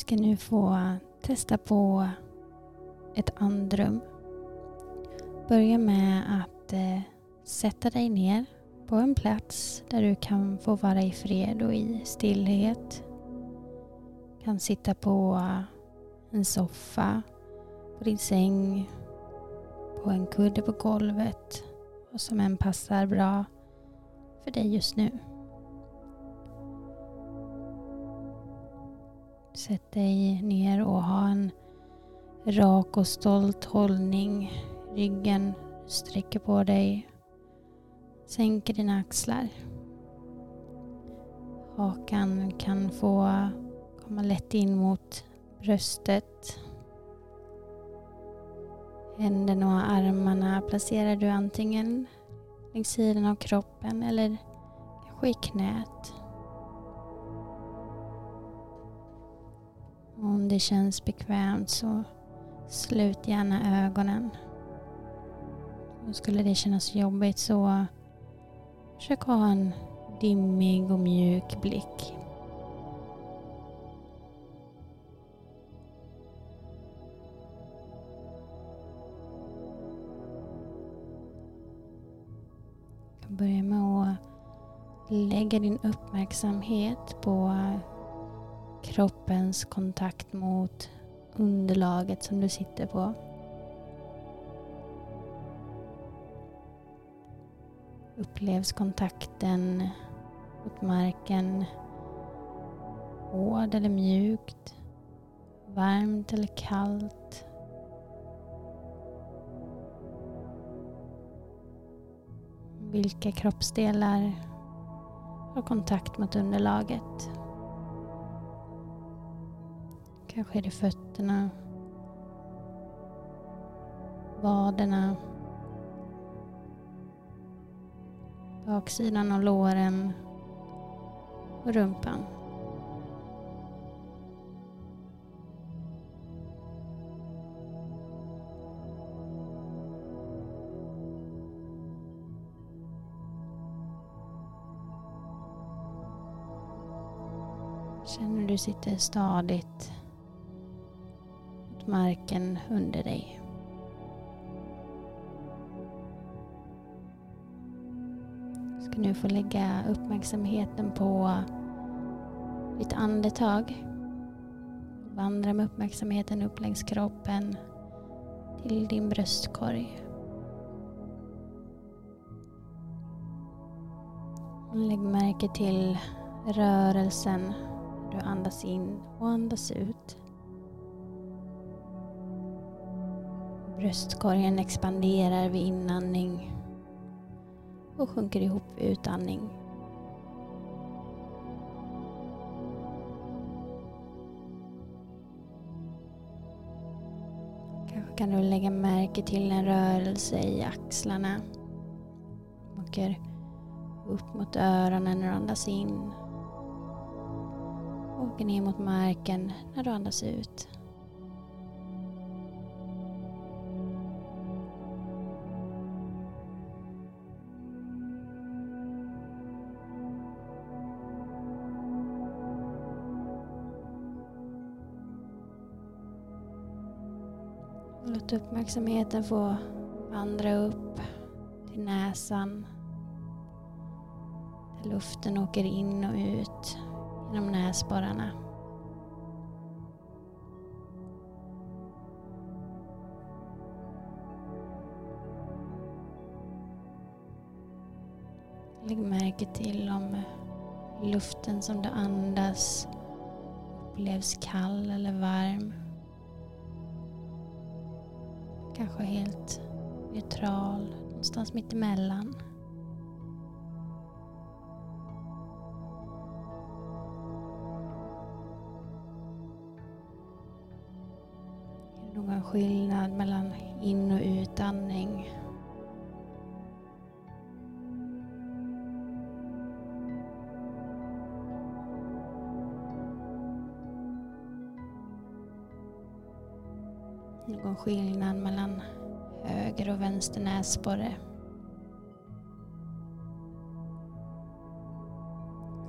ska nu få testa på ett andrum. Börja med att eh, sätta dig ner på en plats där du kan få vara i fred och i stillhet. Du kan sitta på eh, en soffa, på din säng, på en kudde på golvet Vad som än passar bra för dig just nu. Sätt dig ner och ha en rak och stolt hållning. Ryggen sträcker på dig. Sänker dina axlar. Hakan kan få komma lätt in mot bröstet. Händerna och armarna placerar du antingen längs sidan av kroppen eller kanske i knät. Om det känns bekvämt så slut gärna ögonen. Och skulle det kännas jobbigt så försök ha en dimmig och mjuk blick. Börja med att lägga din uppmärksamhet på kroppens kontakt mot underlaget som du sitter på. Upplevs kontakten mot marken hård eller mjukt? Varmt eller kallt? Vilka kroppsdelar har kontakt mot underlaget? Kanske är det fötterna, vaderna, baksidan av låren. Och rumpan. Känner du sitter stadigt mot marken under dig. Du ska nu få lägga uppmärksamheten på ditt andetag. Vandra med uppmärksamheten upp längs kroppen till din bröstkorg. Lägg märke till rörelsen du andas in och andas ut. Bröstkorgen expanderar vid inandning och sjunker ihop vid utandning. Kanske kan du lägga märke till en rörelse i axlarna. Åker upp mot öronen när du andas in. Åker ner mot marken när du andas ut. Låt uppmärksamheten få vandra upp till näsan. Där luften åker in och ut genom näsborrarna. Lägg märke till om luften som du andas upplevs kall eller varm. Kanske helt neutral, någonstans mitt emellan. Är det någon skillnad mellan in och utandning? någon skillnad mellan höger och vänster näsborre.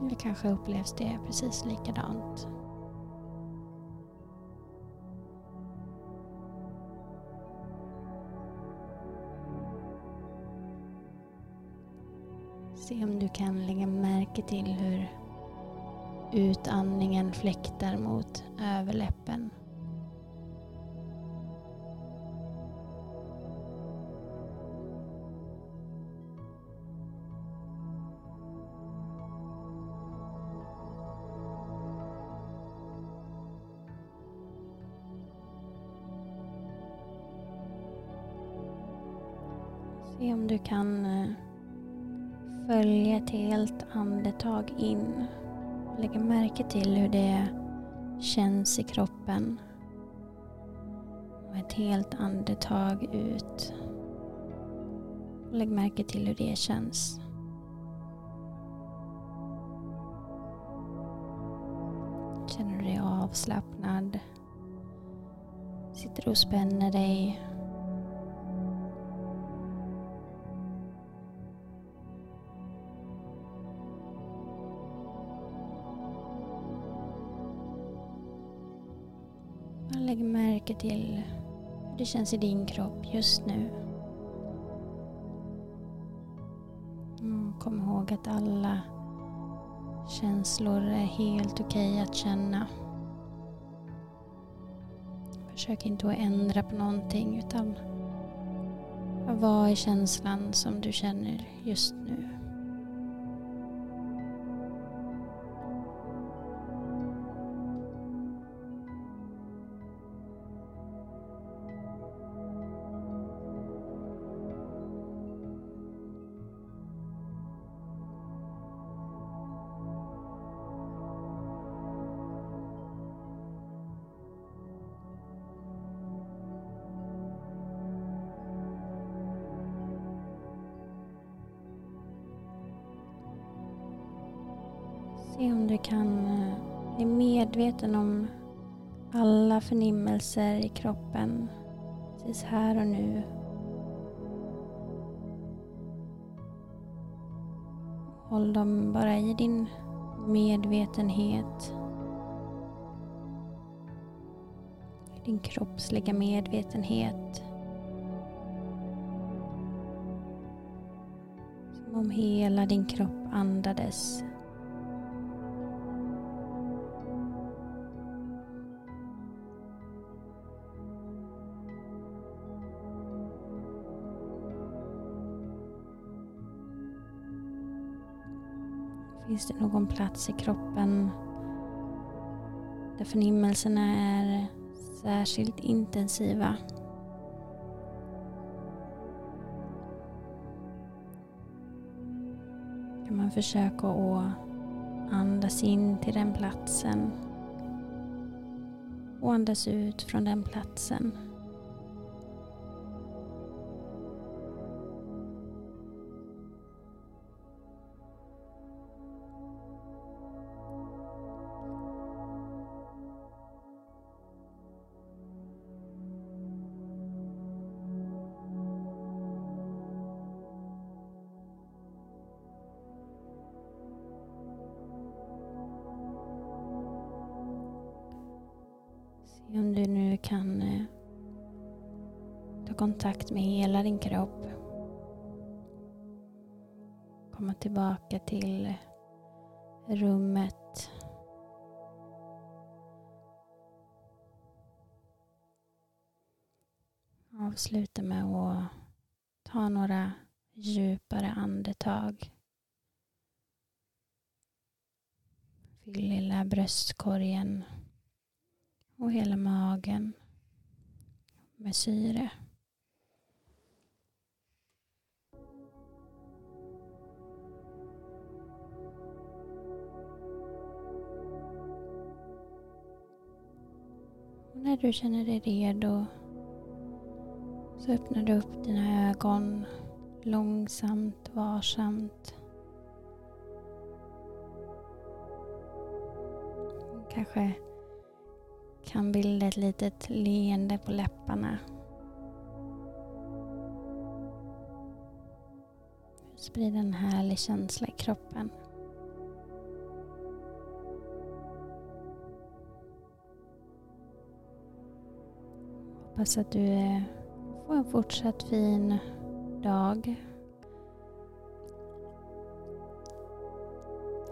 Eller kanske upplevs det precis likadant. Se om du kan lägga märke till hur utandningen fläktar mot överläppen. Se om du kan eh, följa ett helt andetag in. Lägg märke till hur det känns i kroppen. Och ett helt andetag ut. Lägg märke till hur det känns. Känner du dig avslappnad? Sitter du och spänner dig? Till hur det känns i din kropp just nu. Mm, kom ihåg att alla känslor är helt okej okay att känna. Försök inte att ändra på någonting utan var i känslan som du känner just nu. Se om du kan eh, bli medveten om alla förnimmelser i kroppen precis här och nu. Håll dem bara i din medvetenhet. Din kroppsliga medvetenhet. Som om hela din kropp andades Finns det någon plats i kroppen där förnimmelserna är särskilt intensiva? Kan man försöka att andas in till den platsen och andas ut från den platsen. Om du nu kan eh, ta kontakt med hela din kropp. Komma tillbaka till eh, rummet. Avsluta med att ta några djupare andetag. Fyll lilla bröstkorgen och hela magen med syre. Och när du känner dig redo så öppnar du upp dina ögon långsamt, varsamt. Kanske kan bilda ett litet leende på läpparna. Sprida en härlig känsla i kroppen. Hoppas att du eh, får en fortsatt fin dag